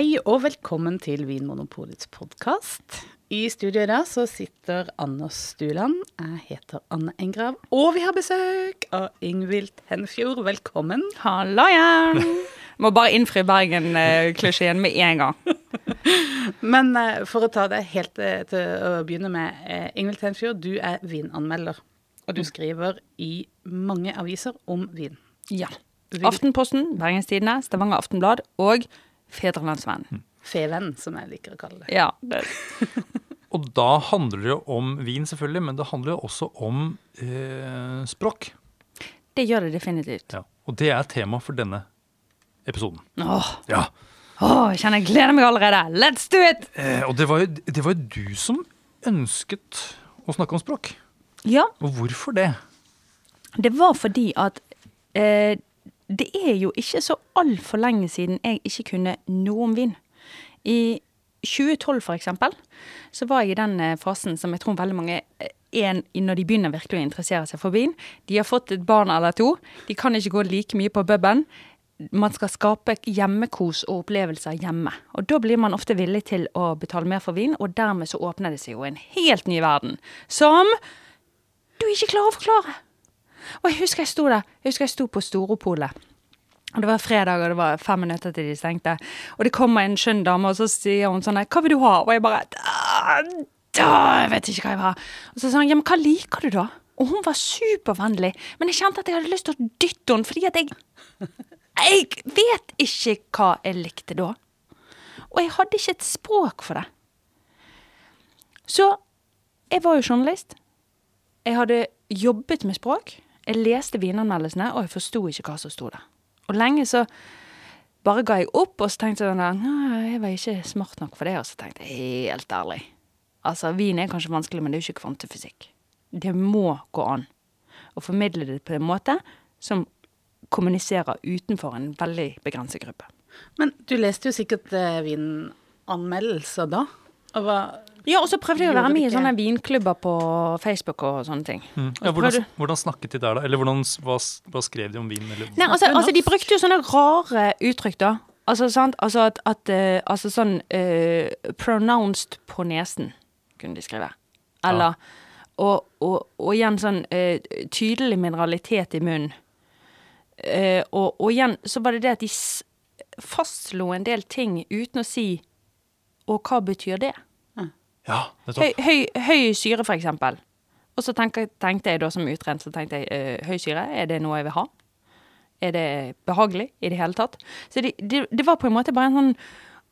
Hei og velkommen til Vinmonopolets podkast. I studio i dag så sitter Anders Stuland. Jeg heter Anne Engrav. Og vi har besøk av Ingvild Henfjord. Velkommen. Hallo igjen! Må bare innfri Bergen-klisjeen med en gang. Men eh, for å ta det helt eh, til å begynne med. Eh, Ingvild Henfjord, du er vinanmelder. Og du skriver i mange aviser om vin. Ja. Aftenposten, Bergenstidene, Stavanger Aftenblad og Fedrelandsvennen. Fevenn, som jeg liker å kalle det. Ja, det, Og da handler det jo om vin, selvfølgelig, men det handler jo også om eh, språk. det gjør det definitivt. Ja. Og det er tema for denne episoden. Åh, Ja. åh, jeg kjenner jeg gleder meg allerede. Let's do it! Eh, og det var, jo, det var jo du som ønsket å snakke om språk. Ja, Og hvorfor det? det var fordi at eh, det er jo ikke så altfor lenge siden jeg ikke kunne noe om vin. I 2012 for eksempel, så var jeg i den eh, fasen som jeg tror veldig mange eh, er i når de begynner virkelig å interessere seg for vin. De har fått et barn eller to. De kan ikke gå like mye på puben. Man skal skape hjemmekos og opplevelser hjemme. Og da blir man ofte villig til å betale mer for vin, og dermed så åpner det seg jo en helt ny verden. Som du ikke klarer å forklare. Og jeg husker jeg sto der. Jeg husker jeg sto på Storopolet. Og Det var fredag, og det var fem minutter til de stengte. Og det kommer en skjønn dame, og så sier hun sånn 'Hva vil du ha?' Og jeg bare da, Jeg vet ikke hva jeg vil ha. Og så sa hun 'Ja, men hva liker du, da?' Og hun var supervennlig. Men jeg kjente at jeg hadde lyst til å dytte henne, fordi at jeg Jeg vet ikke hva jeg likte da. Og jeg hadde ikke et språk for det. Så jeg var jo journalist. Jeg hadde jobbet med språk. Jeg leste vinanmeldelsene, og jeg forsto ikke hva som sto der. Og lenge så bare ga jeg opp, og så tenkte jeg sånn Nei, jeg var ikke smart nok for det. Og så tenkte jeg helt ærlig Altså, vin er kanskje vanskelig, men det er jo ikke kvantefysikk. Det må gå an å formidle det på en måte som kommuniserer utenfor en veldig begrenset gruppe. Men du leste jo sikkert eh, vinanmeldelser da. Og hva Ja, og så prøvde jeg å være med i sånne vinklubber på Facebook og sånne ting. Ja, hvordan, hvordan snakket de der, da? Eller hvordan, hva, hva skrev de om vin? Eller? Nei, altså, altså, de brukte jo sånne rare uttrykk, da. Altså, sant? Altså at, at uh, Altså sånn uh, Pronounced på nesen, kunne de skrive. Eller og, og, og igjen sånn uh, tydelig mineralitet i munnen. Eh, og, og igjen så var det det at de fastslo en del ting uten å si Og hva betyr det? Ja. Høy, høy, høy syre, eksempel. Og så tenkte, tenkte jeg da som utrent, så tenkte jeg eh, høy syre, er det noe jeg vil ha? Er det behagelig i det hele tatt? Så det, det, det var på en måte bare en sånn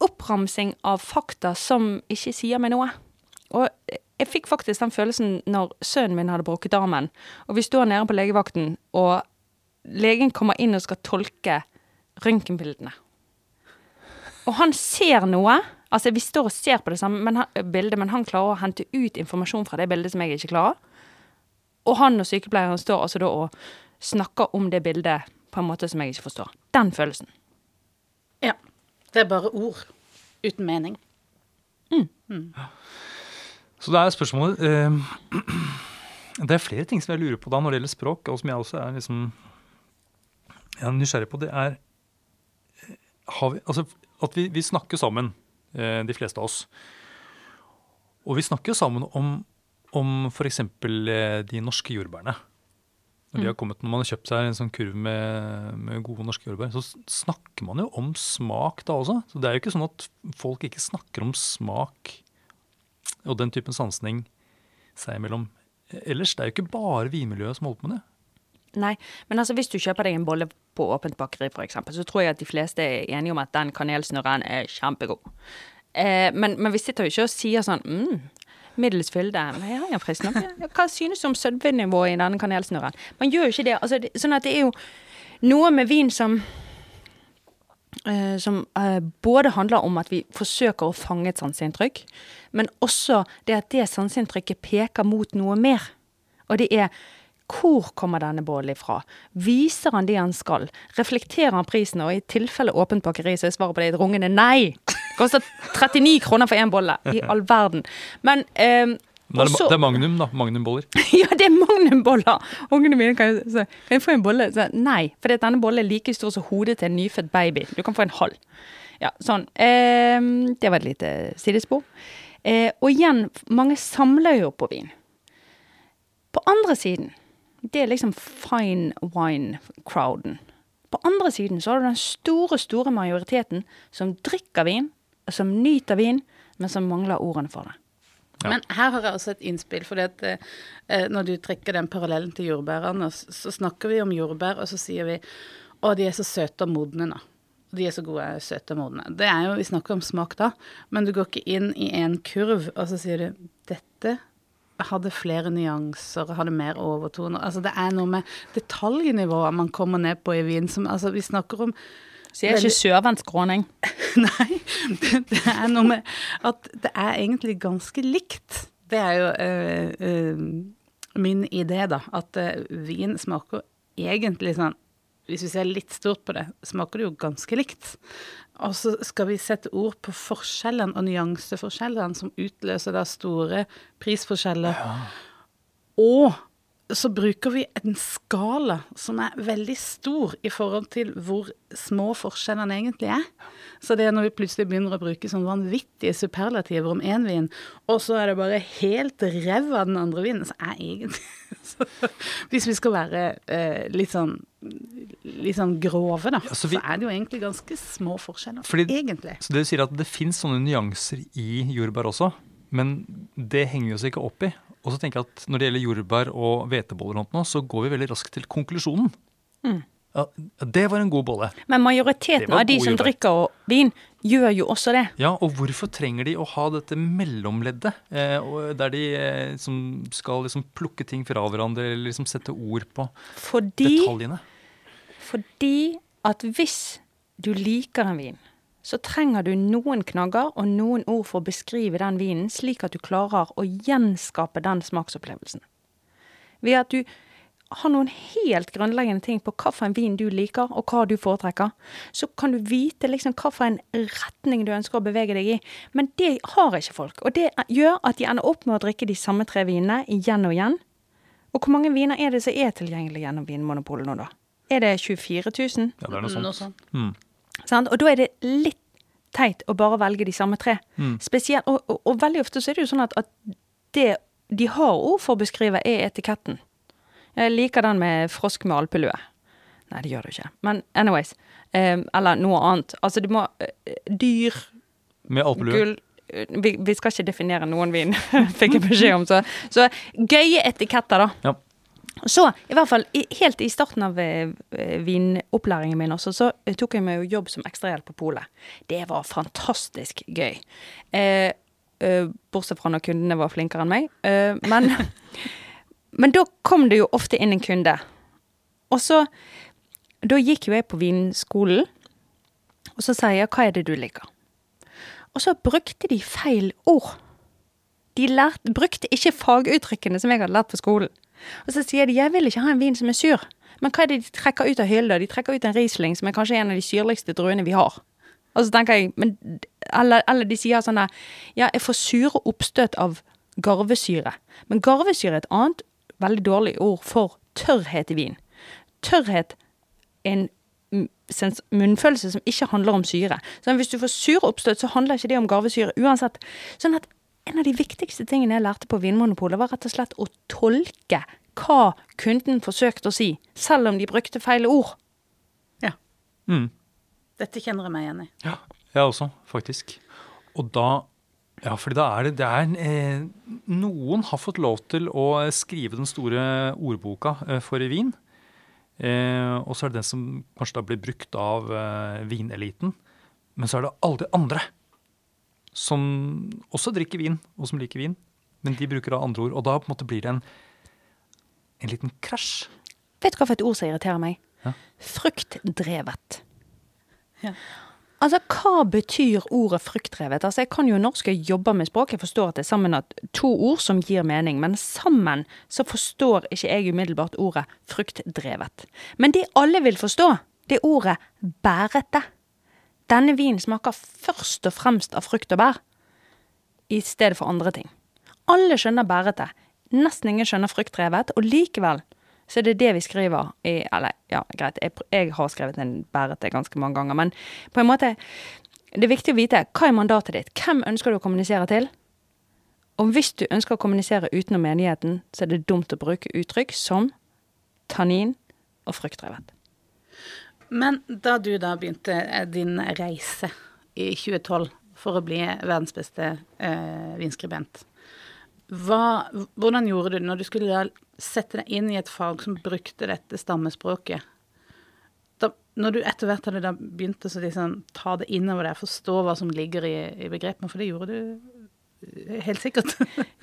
oppramsing av fakta som ikke sier meg noe. Og jeg fikk faktisk den følelsen når sønnen min hadde brukket armen, og vi står nede på legevakten, og legen kommer inn og skal tolke røntgenbildene. Og han ser noe. Altså, vi står og ser på det samme men han, bildet, men han klarer å hente ut informasjon fra det bildet som jeg ikke klarer. Og han og sykepleieren står altså da og snakker om det bildet på en måte som jeg ikke forstår. Den følelsen. Ja. Det er bare ord uten mening. Så det er spørsmålet eh, Det er flere ting som jeg lurer på da når det gjelder språk, og som jeg også er liksom jeg er nysgjerrig på. Det er eh, har vi, altså, at vi, vi snakker sammen, de fleste av oss. Og vi snakker jo sammen om, om f.eks. Eh, de norske jordbærene. Når, de har kommet, når man har kjøpt seg en sånn kurv med, med gode norske jordbær, så snakker man jo om smak da også. Så det er jo ikke sånn at folk ikke snakker om smak og den typen sansning seg imellom. Ellers, det er jo ikke bare vinmiljøet som holder på med det. Nei, men altså hvis du kjøper deg en bolle på åpent bakeri, eksempel, så tror jeg at de fleste er enige om at den kanelsnurren er kjempegod. Eh, men, men vi sitter jo ikke og sier sånn mm, middels fylde. Ja, ja. Hva synes du om sødmenivået i denne kanelsnurren? Man gjør jo ikke det. Altså, det. Sånn at det er jo noe med vin som Uh, som uh, både handler om at vi forsøker å fange et sanseinntrykk, men også det at det sanseinntrykket peker mot noe mer. Og det er hvor kommer denne bollen ifra? Viser han det han skal? Reflekterer han prisen? Og i tilfelle åpent bakeri, så er svaret på det et rungende nei. Koster 39 kroner for én bolle. I all verden. Men eh, det, er, det er Magnum, da. Magnumboller. ja, det er magnumboller! Ungene mine kan jo si Kan jeg få en bolle? Så, nei, for denne bollen er like stor som hodet til en nyfødt baby. Du kan få en halv. Ja, sånn. Eh, det var et lite sidespor. Eh, og igjen, mange samler jo på vin. På andre siden, det er liksom fine wine-crowden. På andre siden så har du den store, store majoriteten som drikker vin, som nyter vin, men som mangler ordene for det. Ja. Men her har jeg også et innspill. for eh, når du trekker den parallellen til jordbærene, så, så snakker vi om jordbær, og så sier vi å, de er så søte og modne nå. De er så gode, søte og modne. Det er jo, Vi snakker om smak da, men du går ikke inn i en kurv og så sier du dette hadde flere nyanser, hadde mer overtoner. Altså Det er noe med detaljnivået man kommer ned på i vin. Som, altså Vi snakker om Så jeg er ikke sørvendtskråning. Nei, det, det er noe med at det er egentlig ganske likt. Det er jo øh, øh, min idé, da. At øh, vin smaker egentlig sånn Hvis vi ser litt stort på det, smaker det jo ganske likt. Og så skal vi sette ord på forskjellene og nyanseforskjellene som utløser da store prisforskjeller. Og så bruker vi en skala som er veldig stor i forhold til hvor små forskjellene egentlig er. Så det er når vi plutselig begynner å bruke sånn vanvittige superlativer om én vin, og så er det bare helt ræva den andre vinen, så er egentlig så, Hvis vi skal være eh, litt sånn litt sånn grove, da, Ja, så vi- så er det jo egentlig ganske små forskjeller. Fordi- egentlig. Så det du sier at det fins sånne nyanser i jordbær også, men det henger vi oss ikke opp i. Og så tenker jeg at når det gjelder jordbær og hveteboller, nå, så går vi veldig raskt til konklusjonen. Ja, det var en god bolle. Men majoriteten av de som jordbær. drikker vin, gjør jo også det. Ja, og hvorfor trenger de å ha dette mellomleddet, eh, der de eh, som skal liksom plukke ting fra hverandre, eller liksom sette ord på Fordi, detaljene? fordi at hvis du liker en vin, så trenger du noen knagger og noen ord for å beskrive den vinen, slik at du klarer å gjenskape den smaksopplevelsen. Ved at du har noen helt grunnleggende ting på hva for en vin du liker, og hva du foretrekker, så kan du vite liksom hva for en retning du ønsker å bevege deg i. Men det har ikke folk, og det gjør at de ender opp med å drikke de samme tre vinene igjen og igjen. Og hvor mange viner er det som er tilgjengelig gjennom Vinmonopolet nå, da? Er det 24 000? Ja, det er noe Noe sånt. sånt. Mm. Sant? Og da er det litt teit å bare velge de samme tre. Mm. Spesielt, og, og, og veldig ofte så er det jo sånn at, at det de har ord for å beskrive, er etiketten. Jeg liker den med frosk med alpelue. Nei, det gjør du ikke. Men anyways. Eh, eller noe annet. Altså, du må eh, Dyr, Med alpelue. eh, vi, vi skal ikke definere noen vin, fikk jeg beskjed om. Så, så gøye etiketter, da. Ja. Så, i hvert fall i, helt i starten av eh, vinopplæringen min også, så eh, tok jeg meg jo jobb som ekstrahjelp på polet. Det var fantastisk gøy. Eh, eh, bortsett fra når kundene var flinkere enn meg. Eh, men, men da kom det jo ofte inn en kunde. Og så Da gikk jo jeg på vinskolen, og så sa jeg 'hva er det du liker'? Og så brukte de feil ord. De lærte, brukte ikke faguttrykkene som jeg hadde lært på skolen. Og så sier de 'jeg vil ikke ha en vin som er sur'. Men hva er det de trekker ut av hylla? De trekker ut en Riesling, som er kanskje en av de syrligste druene vi har. Og så tenker jeg, men, eller, eller de sier sånn der Ja, jeg får sure oppstøt av garvesyre. Men garvesyre er et annet veldig dårlig ord for tørrhet i vin. Tørrhet er en munnfølelse som ikke handler om syre. Så hvis du får sure oppstøt, så handler ikke det om garvesyre uansett. Sånn at en av de viktigste tingene jeg lærte på Vinmonopolet, var rett og slett å tolke hva kunden forsøkte å si, selv om de brukte feil ord. Ja. Mm. Dette kjenner jeg meg igjen i. Ja, jeg også, faktisk. Og da Ja, fordi da er det, det er, eh, Noen har fått lov til å skrive den store ordboka eh, for vin. Eh, og så er det den som kanskje da blir brukt av eh, vineliten. Men så er det alle de andre som også drikker vin, og som liker vin. Men de bruker da andre ord. Og da på en måte blir det en, en liten krasj. Vet du hva for et ord som irriterer meg? Ja. Fruktdrevet. Ja. Altså, hva betyr ordet fruktdrevet? Altså, jeg kan jo norsk, jeg jobber med språk, jeg forstår at det er sammen at to ord som gir mening, men sammen så forstår ikke jeg umiddelbart ordet fruktdrevet. Men det alle vil forstå, det er ordet bærete. Denne vinen smaker først og fremst av frukt og bær, i stedet for andre ting. Alle skjønner bærete. Nesten ingen skjønner fruktdrevet, og likevel så er det det vi skriver i Eller, ja, greit, jeg, jeg har skrevet en bærete ganske mange ganger, men på en måte det er viktig å vite hva er mandatet ditt. Hvem ønsker du å kommunisere til? Og hvis du ønsker å kommunisere utenom menigheten, så er det dumt å bruke uttrykk som tannin og fruktdrevet. Men da du da begynte eh, din reise i 2012 for å bli verdens beste eh, vinskribent, hva, hvordan gjorde du det når du skulle da sette deg inn i et fag som brukte dette stammespråket? Da, når du etter hvert hadde da begynt å liksom, ta det innover deg, forstå hva som ligger i, i begrepene, for det gjorde du eh, helt sikkert.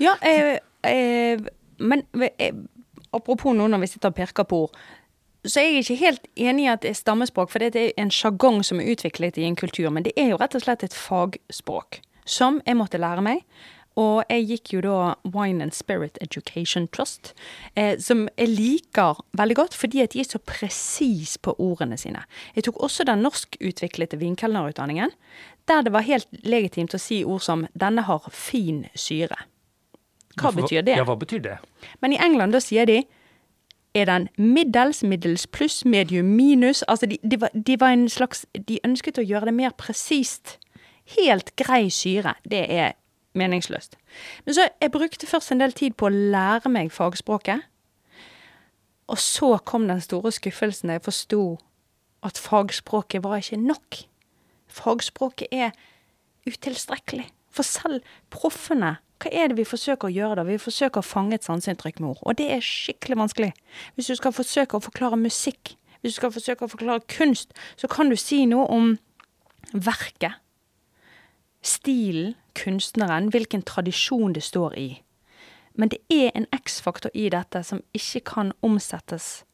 ja, eh, eh, men eh, apropos nå når vi sitter og pirker på ord, så er jeg ikke helt enig i at det er stammespråk, for det er en sjargong som er utviklet i en kultur. Men det er jo rett og slett et fagspråk som jeg måtte lære meg. Og jeg gikk jo da Wine and Spirit Education Trust, eh, som jeg liker veldig godt fordi at de er så presis på ordene sine. Jeg tok også den norskutviklede vinkelnerutdanningen, der det var helt legitimt å si ord som 'denne har fin syre'. Hva betyr det? Ja, hva betyr det? Men i England da sier de er den middels, middels pluss, medium minus. Altså de, de, var, de, var, en slags De ønsket å gjøre det mer presist. Helt grei syre. Det er meningsløst. Men så jeg brukte først en del tid på å lære meg fagspråket. Og så kom den store skuffelsen da jeg forsto at fagspråket var ikke nok. Fagspråket er utilstrekkelig. For selv proffene hva er det vi forsøker å gjøre da? Vi forsøker å fange et sanseinntrykk med ord. Og det er skikkelig vanskelig. Hvis du skal forsøke å forklare musikk, hvis du skal forsøke å forklare kunst, så kan du si noe om verket. Stilen, kunstneren, hvilken tradisjon det står i. Men det er en X-faktor i dette som ikke kan omsettes.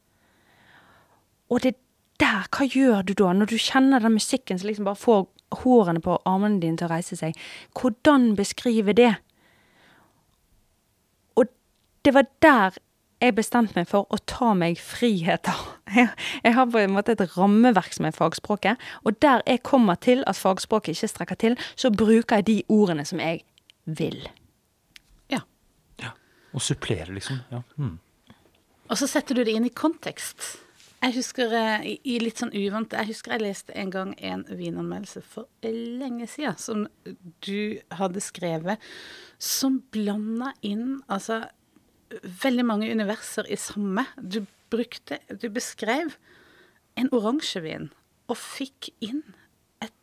Og det der, hva gjør du da, når du kjenner den musikken som liksom bare får hårene på armene dine til å reise seg? Hvordan beskrive det? Og det var der jeg bestemte meg for å ta meg friheter. Jeg, jeg, har på en måte et rammeverk som er fagspråket, og der jeg kommer til at fagspråket ikke strekker til, så bruker jeg de ordene som jeg vil. Ja. ja. Og supplerer, liksom. Ja. Mm. Og så setter du det inn i kontekst. Jeg husker eh, i litt sånn uvant Jeg husker jeg leste en gang en vinanmeldelse for lenge siden som du hadde skrevet, som blanda inn altså veldig mange universer i samme. Du brukte Du beskrev en oransjevin og fikk inn et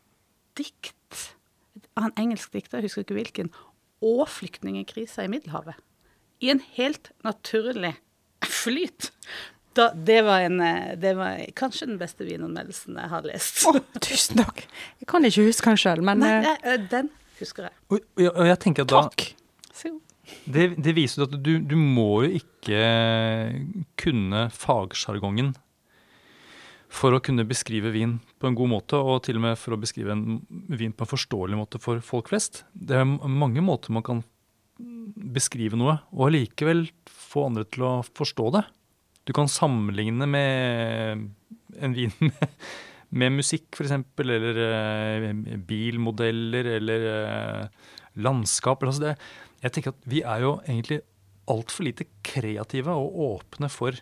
dikt av en engelsk dikter, jeg husker ikke hvilken, og flyktningkrisa i Middelhavet. I en helt naturlig flyt. Da, det, var en, det var kanskje den beste vinanmeldelsen jeg har lest. Oh, tusen takk. Jeg kan ikke huske den sjøl, men Nei, jeg, den husker jeg. Og, og jeg tenker at da, Takk. Det, det viser at du, du, må jo ikke kunne fagsjargongen for å kunne beskrive vin på en god måte, og til og med for å beskrive en vin på en forståelig måte for folk flest. Det er mange måter man kan beskrive noe, og allikevel få andre til å forstå det. Du kan sammenligne med en vin med, med musikk, f.eks., eller uh, bilmodeller, eller uh, landskap. Altså det, jeg tenker at vi er jo egentlig altfor lite kreative og åpne for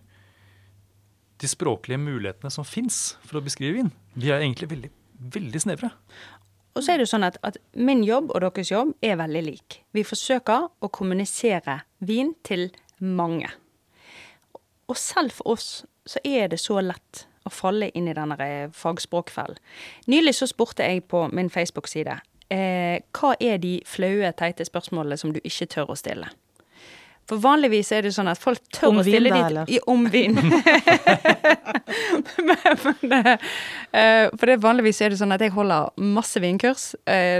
de språklige mulighetene som fins for å beskrive vin. Vi er egentlig veldig, veldig snevre. Og så er det jo sånn at, at, min jobb og deres jobb er veldig lik. Vi forsøker å kommunisere vin til mange. Og selv for oss så er det så lett å falle inn i denne fagspråkfellen. Nylig så spurte jeg på min Facebook-side eh, hva er de flaue, teite spørsmålene som du ikke tør å stille? For vanligvis er det sånn at folk tør om å stille vin, i, Om vin. men, men, uh, for det vanligvis er det sånn at jeg holder masse vinkurs.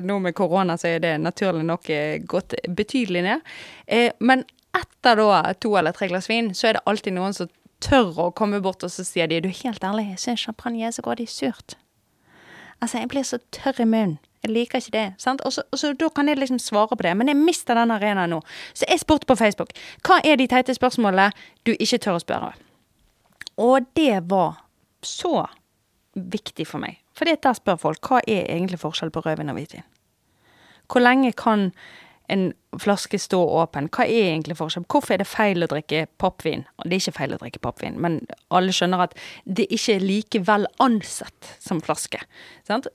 Nå med korona så er det naturlig nok gått betydelig ned. men etter da to eller tre glass vin, så er det alltid noen som tør å komme bort og så sier de, du er helt ærlig, jeg syns champagne er så godt i surt. Altså, jeg blir så tørr i munnen. Jeg liker ikke det. sant? Og så, og så Da kan jeg liksom svare på det. Men jeg mister den arenaen nå. Så jeg spurte på Facebook hva er de teite spørsmålene du ikke tør å spørre. Og det var så viktig for meg. For der spør folk hva er egentlig forskjell på rødvin og hvitvin. Hvor lenge kan en flaske stå åpen? Hva er egentlig forskjell? Hvorfor er det feil å drikke pappvin? Det er ikke feil å drikke pappvin, men alle skjønner at det ikke er likevel ansett som flaske. Sant?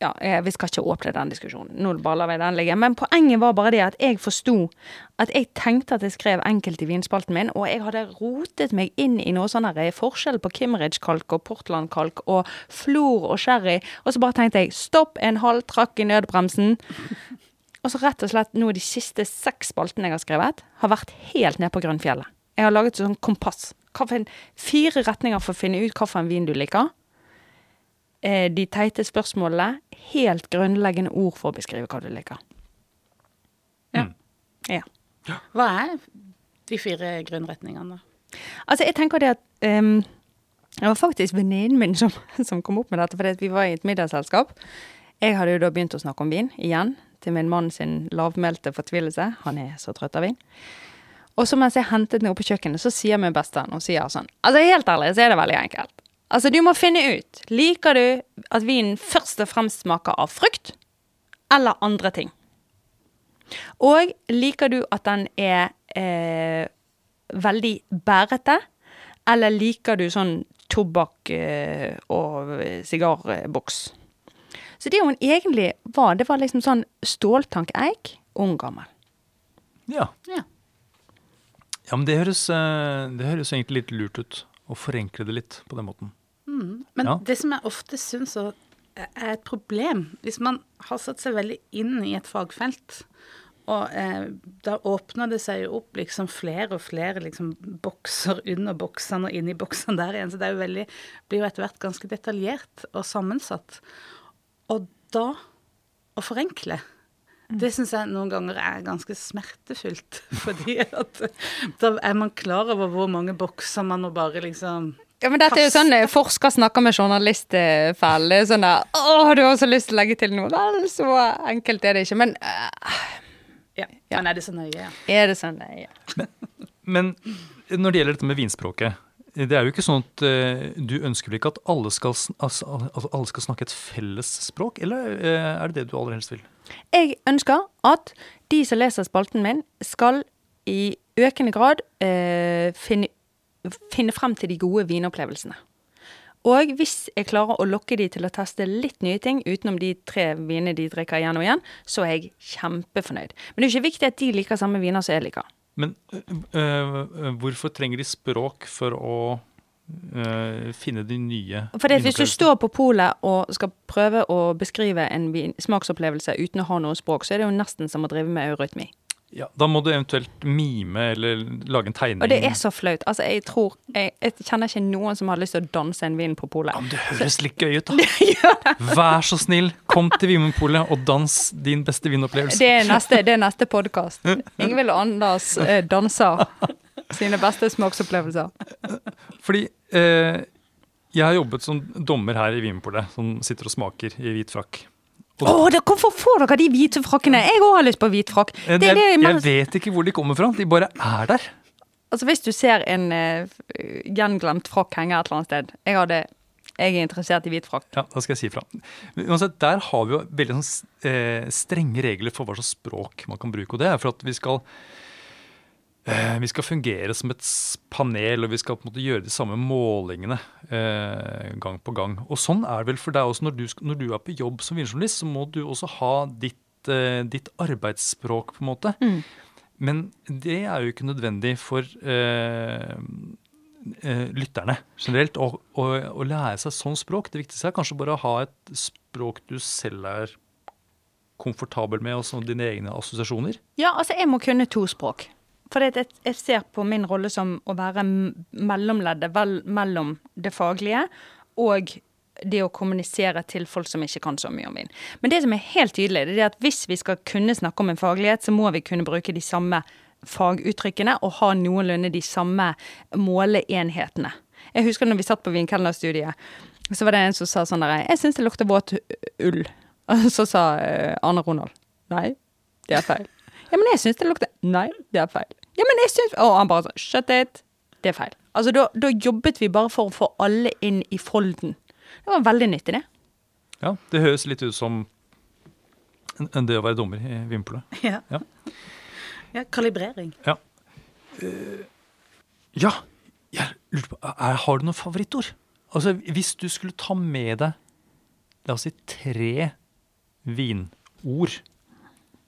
Eh, ja, Vi skal ikke åpne den diskusjonen. Nå baller vi den ligge. Men poenget var bare det at jeg forsto at jeg tenkte at jeg skrev enkelt i vinspalten min, og jeg hadde rotet meg inn i noe sånn forskjell på Kimmeridge-kalk og Portland-kalk og flor og sherry, og så bare tenkte jeg stopp en halv, trakk i nødbremsen. Og så rett og slett nå de siste seks spaltene jeg har skrevet, har vært helt ned på Grønnfjellet. Jeg har laget sånn kompass. Fire retninger for å finne ut hvilken vin du liker. Eh, de teite spørsmålene. Helt grunnleggende ord for å beskrive hva du liker. Ja. Ja. Hva er de fire grunnretningene, da? Altså, jeg tenker det at um, Det var faktisk venninnen min som, som kom opp med dette, fordi vi var i et middagsselskap. Jeg hadde jo da begynt å snakke om vin, igjen, til min mann sin lavmælte fortvilelse. Han er så trøtt av vin. Og så mens jeg hentet den opp på kjøkkenet, så sier min bestevenn hun sier sånn Altså, helt ærlig, så er det veldig enkelt. Altså, du må finne ut. Liker du at vinen først og fremst smaker av frukt, eller andre ting? Og liker du at den er eh, veldig bærete, eller liker du sånn tobakk eh, og sigarboks? Så det hun egentlig var, det var liksom sånn ståltank-eik, ung gammel. Ja. Ja. ja, men det høres, eh, det høres egentlig litt lurt ut. Å forenkle det litt på den måten. Men Ja. det som jeg ofte syns er et problem, hvis man har satt seg veldig inn i et fagfelt, og eh, da åpner det seg jo opp liksom flere og flere liksom bokser under boksene og inni boksene der igjen, så det er jo veldig, blir jo etter hvert ganske detaljert og sammensatt. Og da å forenkle, det syns jeg noen ganger er ganske smertefullt, fordi at da er man klar over hvor mange bokser man må bare liksom Ja, men dette er jo sånn eh, forsker snakker med journalist-fell. Det er sånn der Å, du har så lyst til å legge til noe. Vel, så enkelt er det ikke. Men uh, Ja. Men er det så nøye? Ja. er det sånn? nøye? Ja. Men når det gjelder dette med vinspråket det er jo ikke sånn at eh, Du ønsker vel ikke at alle skal, altså, altså, alle skal snakke et felles språk, eller eh, er det det du aller helst vil? Jeg ønsker at de som leser spalten min, skal i økende grad eh, finne, finne frem til de gode vinopplevelsene. Og hvis jeg klarer å lokke de til å teste litt nye ting utenom de tre vinene de drikker igjen og igjen, så er jeg kjempefornøyd. Men det er ikke viktig at de liker samme viner som jeg liker. Men øh, hvorfor trenger de språk for å øh, finne de nye For hvis du står på polet og skal prøve å beskrive en smaksopplevelse uten å ha noe språk, så er det jo nesten som å drive med eurytmi. Ja, Da må du eventuelt mime eller lage en tegning. Og det er så flaut. Altså, jeg tror Jeg, jeg kjenner ikke noen som har lyst til å danse en vin på polet. Ja, men det høres litt gøy ut, da. Vær så snill, kom til Vinmonopolet og dans din beste vinopplevelse. Det er neste, det er neste podkast. Ingvild og Anders eh, danser sine beste smaksopplevelser. Fordi eh, jeg har jobbet som dommer her i Vinmonopolet, som sitter og smaker i hvit frakk. Å, det- hvorfor får dere de hvite frakkene? Jeg òg har lyst på hvit frakk. Eh, Det, det, jeg, jeg vet ikke hvor de kommer fra, de bare er der. altså, hvis du ser en uh, gjenglemt frakk henge et eller annet sted jeg, hadde, jeg er interessert i hvit frakk. Ja, da skal jeg si ifra. Uansett, der har vi jo veldig sånn, eh, strenge regler for hva slags språk man kan bruke. Og det er for at vi skal eh, vi skal fungere som et panel, og vi skal på en måte gjøre de samme målingene eh, gang på gang. Og sånn er det vel for deg også når du, når du er på jobb som vinjournalist, så må du også ha ditt, eh, ditt arbeidsspråk, på en måte. Men det er jo ikke nødvendig for eh, eh, lytterne generelt. Å, å, å lære seg sånn språk. Det viktigste er kanskje bare å ha et språk du selv er komfortabel med, og sånn dine egne assosiasjoner. Ja, altså, jeg må kunne to språk. For jeg, jeg ser på min rolle som å være mellomleddet mellom det faglige og det å kommunisere til folk som ikke kan så mye om vin. Men det som er helt tydelig, det er at hvis vi skal kunne snakke om en faglighet, så må vi kunne bruke de samme faguttrykkene og ha noenlunde de samme måleenhetene. Jeg husker når vi satt på vinkelnerstudiet, så var det en som sa sånn der Jeg syns det lukter våt ull. Og så sa eh, Arne Ronald nei, det er feil. Ja, men jeg syns det lukter Nei, det er feil. Ja, men jeg syns Og han bare sånn Shut it. Det er feil. Altså, da, da jobbet vi bare for å få alle inn i folden. Det var veldig nyttig, det. Ja, Det høres litt ut som en- en det å være dommer i Vimpelet. Ja. Ja. ja, kalibrering. Ja. Uh, ja, jeg lurte på er, Har du noen favorittord? Altså, Hvis du skulle ta med deg la oss si tre vinord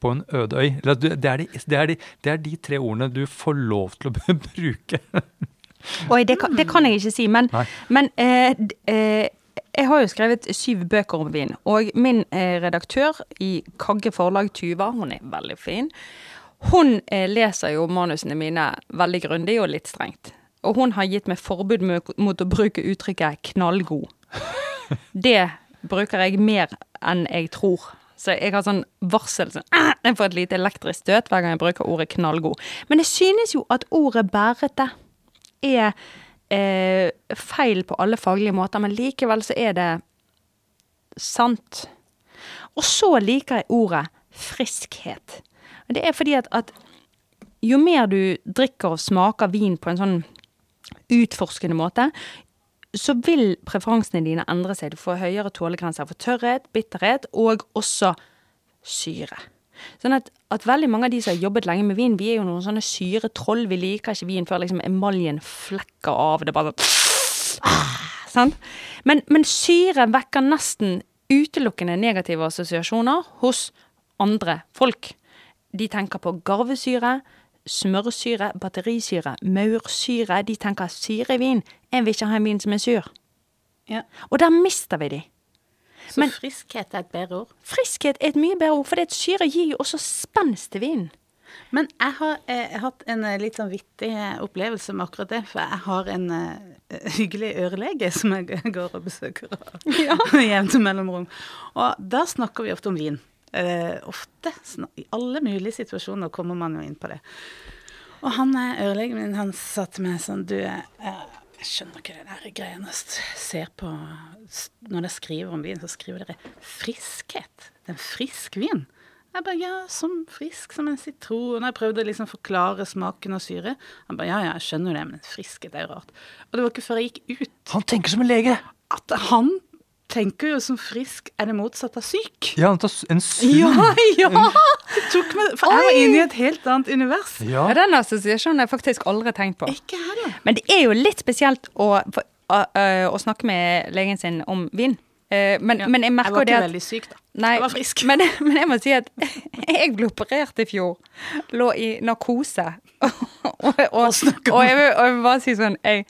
på en øde øy? Det, er de, det, er de, det er de tre ordene du får lov til å bruke. Oi, det kan, det kan jeg ikke si, men, men eh, eh, jeg har jo skrevet syv bøker om vin, og min eh, redaktør i Kagge forlag, Tuva, hun er veldig fin, hun eh, leser jo manusene mine veldig grundig og litt strengt. Og hun har gitt meg forbud mot, mot å bruke uttrykket 'knallgod'. Det bruker jeg mer enn jeg tror. Så jeg har sånn varsel sånn, «Ah!» Jeg får et lite elektrisk støt hver gang jeg bruker ordet 'knallgod'. Men jeg synes jo at ordet 'bærete' er eh, feil på alle faglige måter, men likevel så er det sant. Og så liker jeg ordet friskhet. Det er fordi at, at jo mer du drikker og smaker vin på en sånn utforskende måte, så vil preferansene dine endre seg. Du får høyere tålegrenser for tørrhet, bitterhet og også syre. Sånn at, at veldig mange av de som har jobbet lenge med vin, vi er jo noen sånne syretroll. Vi liker ikke vin før liksom emaljen flekker av. Det er bare sånn ah, sant? Men, men syre vekker nesten utelukkende negative assosiasjoner hos andre folk. De tenker på garvesyre, smørsyre, batterisyre, maursyre. De tenker syre i vin. Jeg vil ikke ha en vin som er sur. Ja. Og der mister vi de. Så Men- friskhet er et bedre ord. Friskhet er et mye bedre ord, for det syre gir jo også spenst til vinen. Men jeg har eh, hatt en eh, litt sånn vittig eh, opplevelse med akkurat det. For jeg har en eh, hyggelig ørelege som jeg går og besøker med jevnt mellomrom. Og da snakker vi ofte om vin. Eh, ofte. I alle mulige situasjoner kommer man jo inn på det. Og han eh, ørelegen min, han sa til meg sånn Du, eh, jeg skjønner ikke det der greiene ser på Når dere skriver om vin, så skriver dere friskhet. Det er en frisk vin. Jeg bare, ja, som frisk som en sitron. Jeg prøvde å liksom forklare smaken og syre. Han bare, ja, ja, jeg skjønner det, men friskhet er jo rart. Og det var ikke før jeg gikk ut Han tenker som en lege! at han tenker jo som frisk er det motsatte av syk. Ja, en sunn ja! Det tok meg, for jeg var inne i et helt annet univers. Ja. Ja, Den assosiasjonen har jeg faktisk aldri tenkt på. Ikke heller. Men det er jo litt spesielt å, å, å- å snakke med legen sin om vin. Eh, men, Ja. men jeg Jeg merker var jo det ikke at veldig syk, da. Nei, Jeg var frisk. Men, men jeg må si at jeg ble operert i fjor. Lå i narkose. og, og, og, og, jeg, vil, og jeg vil bare si sånn Jeg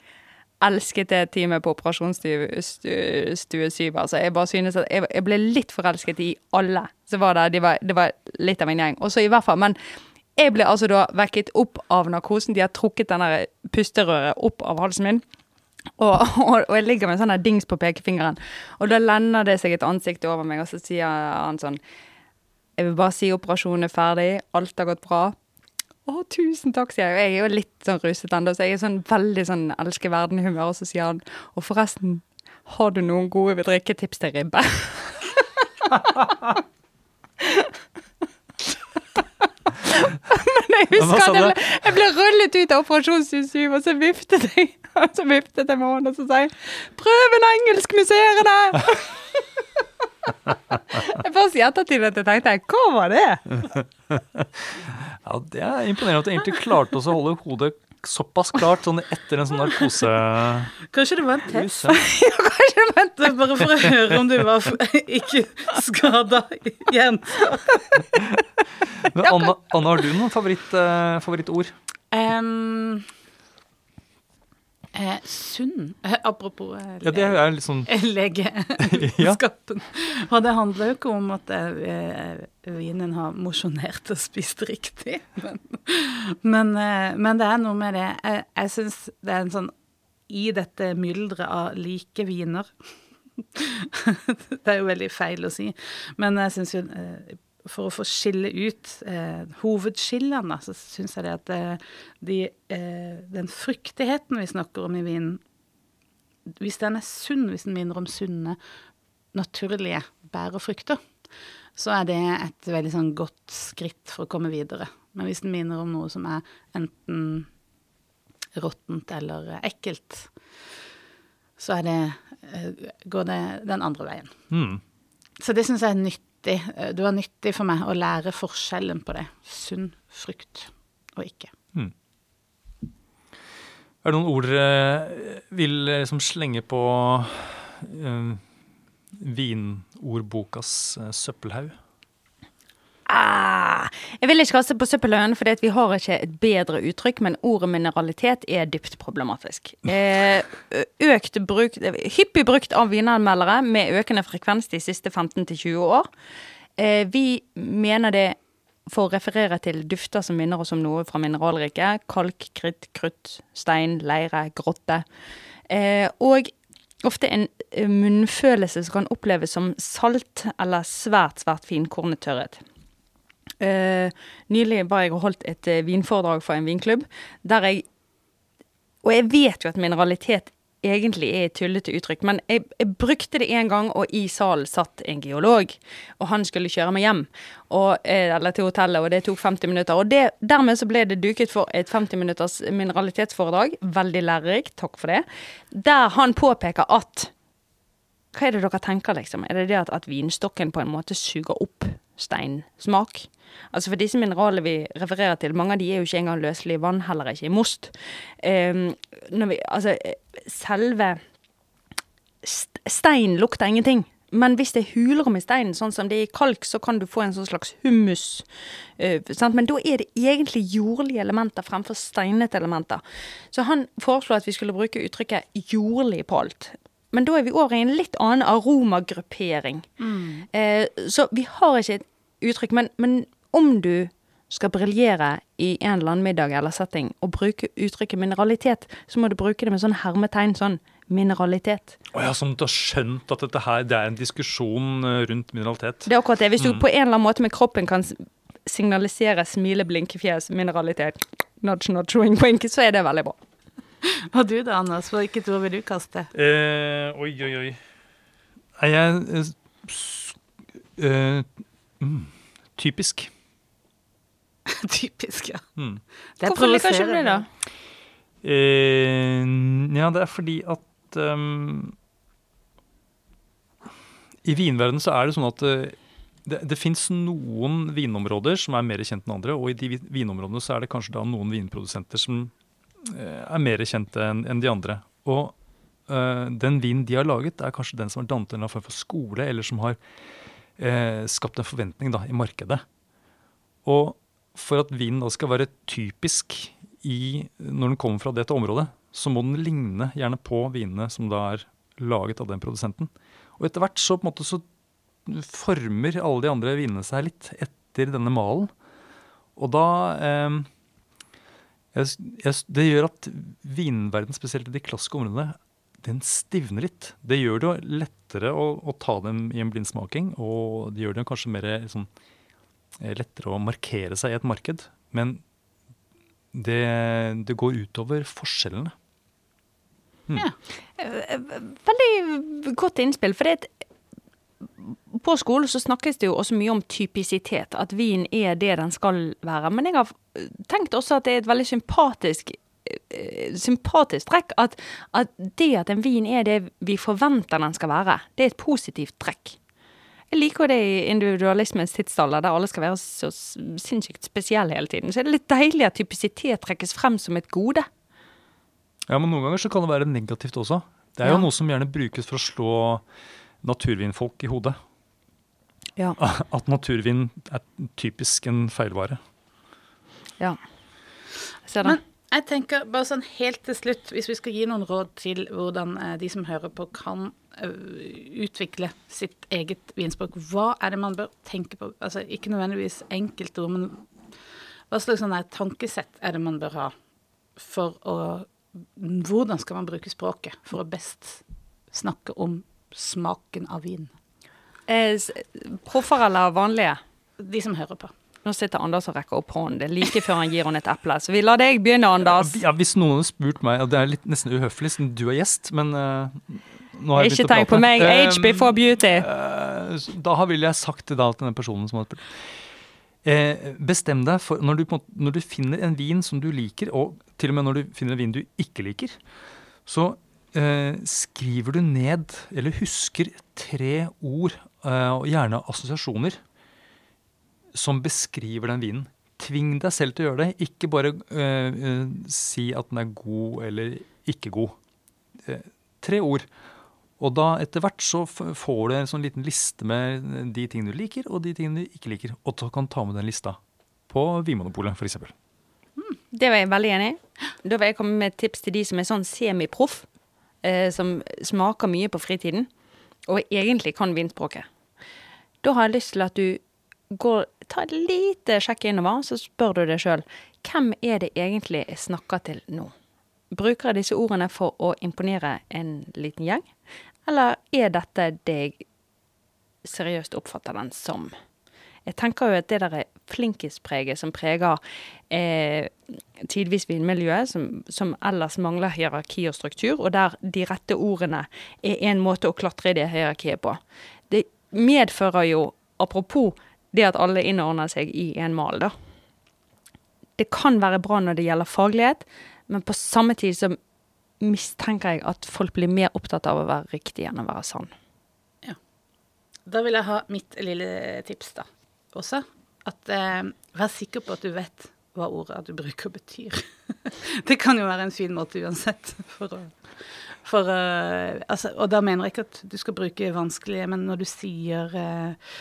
elsket det teamet på operasjonsstue 7. Altså, jeg bare synes at jeg, jeg ble litt forelsket i alle som var der. De var, det var litt av en gjeng. Også i hvert fall, men jeg ble altså da vekket opp av narkosen. De har trukket denne pusterøret opp av halsen min. Og, og, og jeg ligger med en sånn dings på pekefingeren. Og da lender det seg et ansikt over meg, og så sier han sånn Jeg vil bare si operasjonen er ferdig. Alt har gått bra. Å, tusen takk, sier jeg. Jeg er jo litt sånn ruset ennå, så jeg er sånn veldig sånn elsker verden-humør. Og så sier han Og forresten, har du noen gode drikketips til ribbe? Men jeg husker at jeg ble, jeg ble rullet ut av operasjonshuset, og så viftet jeg og så viftet jeg med hånden og så sa jeg 'Prøv en engelskmuseerne!' Jeg Først i ettertid at jeg tenkte 'Hva var det?' Ja, Det er imponerende at du egentlig klarte også å holde hodet såpass klart sånn etter en sånn narkose... Kanskje det var en test? Ja. Kanskje det var Det er bare for å høre om du var ikke skada igjen. Men Anna, Anna, har du noen favoritt, eh, favorittord? Um, eh, sunn eh, Apropos eh, Ja, det er litt sånn Ja. Og det handler jo ikke om at eh, vinen har mosjonert og spist riktig, men, men, eh, men det er noe med det. Jeg, jeg syns det er en sånn I dette mylderet av like viner Det er jo veldig feil å si, men jeg syns jo eh, for å få skille ut eh, hovedskillene, så syns jeg det at eh, de, eh, den fruktigheten vi snakker om i vinen Hvis den er sunn, hvis den minner om sunne, naturlige bær og frukter, så er det et veldig sånn godt skritt for å komme videre. Men hvis den minner om noe som er enten råttent eller ekkelt, så det, eh, går det den andre veien. Mm. Så det syns jeg er nyttig. Eh, Det var nyttig for meg å lære forskjellen på det. Sunn frukt og ikke. Er det noen ord dere vil liksom slenge på eh, vinordbokas eh, søppelhaug? Ah, jeg vil ikke kaste på søppelhaugen, for vi har ikke et bedre uttrykk, men ordet mineralitet er dypt problematisk. Eh, økt bruk, hyppig brukt av vinanmeldere med økende frekvens de siste 15-20 år. Eh, vi mener det for å referere til dufter som minner oss om noe fra mineralriket. Kalk, kritt, krutt, stein, leire, grotte. Eh, og ofte en munnfølelse som kan oppleves som salt eller svært, svært finkornet tørrhet. Uh, nylig var jeg og holdt et uh, vinforedrag for en vinklubb, der jeg Og jeg vet jo at mineralitet egentlig er et tullete uttrykk, men jeg, jeg brukte det en gang, og i salen satt en geolog. Og han skulle kjøre meg hjem, og, uh, eller til hotellet, og det tok 50 minutter. Og det, dermed så ble det duket for et 50 minutters mineralitetsforedrag. Veldig lærerikt, takk for det. Der han påpeker at Hva er det dere tenker, liksom? Er det det at, at vinstokken på en måte suger opp steinsmak? Altså For disse mineralene vi refererer til, mange av de er jo ikke engang løselige i vann, heller ikke i most. Um, vi, altså, selve Stein lukter ingenting. Men hvis det er hulrom i steinen, sånn som det er i kalk, så kan du få en sånn slags hummus. Uh, Men da er det egentlig jordlige elementer fremfor steinete elementer. Så han foreslo at vi skulle bruke uttrykket jordlig på alt. Men da er vi over i en litt annen aromagruppering. Mm. Eh, så vi har ikke et uttrykk. Men, men om du skal briljere i en eller annen middag eller setting og bruke uttrykket mineralitet, så må du bruke det med sånn hermetegn. sånn mineralitet. Oh ja, at du har skjønt at dette her, det er en diskusjon eh, rundt mineralitet? Det er akkurat det. Hvis du mm. på en eller annen måte med kroppen kan signalisere smile, blinke, fjes, mineralitet, nudge, nudge, wink, wink, så er det veldig bra. Og du da, Anders? Hvilket ord vil du kaste? Eh, oi, oi, oi. Er jeg uh, uh, mm, Typisk. Typisk, ja. Mm. Det Hvorfor liker ikke du det, da? Eh, ja, det er fordi at um, I vinverdenen så er det sånn at uh, det, det fins noen vinområder som er mer kjent enn andre, og i de vinområdene så er det kanskje da noen vinprodusenter som er mer kjente enn en de andre. Og uh, den vinen de har laget, er kanskje den som har dannet en form for skole, eller som har skapt en forventning da, i markedet. Og for at vinen da skal være typisk i, når den kommer fra dette området, så må den ligne gjerne på vinene som da er laget av den produsenten. Og etter hvert så, på en måte, så former alle de andre vinene seg litt etter denne malen. Og da eh, jeg, jeg, Det gjør at vinverden, spesielt i de klassiske områdene, den stivner litt. Det gjør det lettere å, å ta dem i en blindsmaking, og det gjør det kanskje mer Eh, lettere å markere seg i et marked. Men det, det går utover forskjellene. Hmm. Ja. Eh, veldig godt innspill. For det, på skolen så snakkes det jo også mye om typisitet. At vin er det den skal være. Men jeg har tenkt også at det er et veldig sympatisk eh, sympatisk trekk at, at det at en vin er det vi forventer den skal være, det er et positivt trekk. Jeg liker det i individualismens tidsalder, der alle skal være så sinnssykt spesielle hele tiden. Så er det litt deilig at typisitet trekkes frem som et gode. Ja, men noen ganger så kan det være negativt også. Det er ja. jo noe som gjerne brukes for å slå naturvinfolk i hodet. Ja. At naturvin er typisk en feilvare. Ja. Jeg ser det. Men jeg tenker bare sånn helt til slutt, hvis vi skal gi noen råd til hvordan eh, de som hører på, kan eh, utvikle sitt eget vinspråk, hva er det man bør tenke på? Altså ikke nødvendigvis enkeltord, men hva slags sånn tankesett er det man bør ha for å Hvordan skal man bruke språket for å best snakke om smaken av vin? Eh, proffer eller vanlige? De som hører på. Nå sitter Anders og rekker opp hånden. Det er like før han gir henne et eple. Så vi lar deg begynne, Anders. Ja, Hvis noen hadde spurt meg, og det er litt nesten uhøflig siden du er gjest, men uh, nå har jeg Ikke tenk på meg. Age before beauty. Uh, da ville jeg sagt til denne personen som hadde spurt Uh, Bestem deg for når du, når du, finner en vin som du liker, og til og med når du finner en vin du ikke liker, så eh, skriver du ned, eller husker, tre ord, eh, og gjerne assosiasjoner som beskriver den vinen. Tving deg selv til å gjøre det. Ikke bare uh, si at den er god eller ikke god. Uh, tre ord. Og da etter hvert så får du en sånn liten liste med de tingene du liker, og de tingene du ikke liker. Og så kan du ta med den lista på Vinmonopolet, f.eks. Det var jeg veldig enig i. Da vil jeg komme med et tips til de som er sånn semiproff, eh, som smaker mye på fritiden, og egentlig kan vinspråket. Da har jeg lyst til at du går, tar et lite sjekk innover, så spør du deg sjøl hvem er det egentlig jeg snakker til nå? Bruker jeg disse ordene for å imponere en liten gjeng, eller er dette det jeg seriøst oppfatter den som? Jeg tenker jo at det der flinkispreget som preger eh, tidvis vinmiljøet, som, som ellers mangler hierarki og struktur, og der de rette ordene er en måte å klatre i det hierarkiet på. Det medfører jo, apropos det at alle innordner seg i en mal, da. Det kan være bra når det gjelder faglighet, men på samme tid så mistenker jeg at folk blir mer opptatt av å være riktig enn å være sann. Da vil jeg ha mitt lille tips, da. Også at eh, vær sikker på at du vet hva ordet du bruker betyr. det kan jo være en fin måte uansett. For å, for, eh, altså, og da mener jeg ikke at du skal bruke vanskelige, men når du sier eh,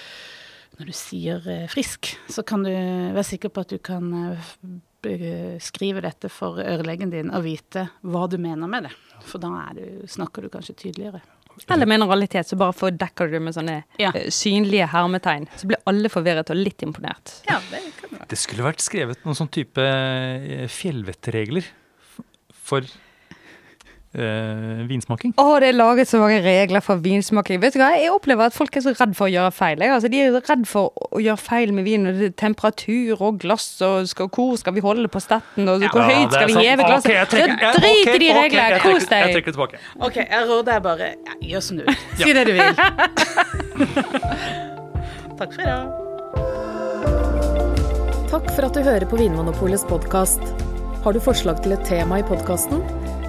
når du sier eh, frisk, så kan du være sikker på at du kan eh, skrive dette for ørelegen din og vite hva du mener med det. For da du, snakker du kanskje tydeligere. Eller med en realitet, så bare fordekker du det med sånne Ja. eh, synlige hermetegn. Så blir alle forvirret og litt imponert. Ja, det kan være. Det skulle vært skrevet noen sånn type eh, fjellvettregler for eh, vinsmaking. Å, det er laget så mange regler for vinsmaking. Vet du hva, Jeg opplever at folk er så redd for å gjøre feil. Jeg. Altså, de er redd for å gjøre feil med vin. og er Temperatur og glass, og skal, hvor skal vi holde på stetten, og hvor Ja, høyt skal vi sant. heve glasset? Okay, trekker- Så drit i de reglene, jeg kos deg! Jeg trekker det tilbake. OK, jeg råder deg bare ja, gjør som du vil. Si det du vil. Takk for i dag. Takk for at du hører på Vinmonopolets podkast. Har du forslag til et tema i podkasten?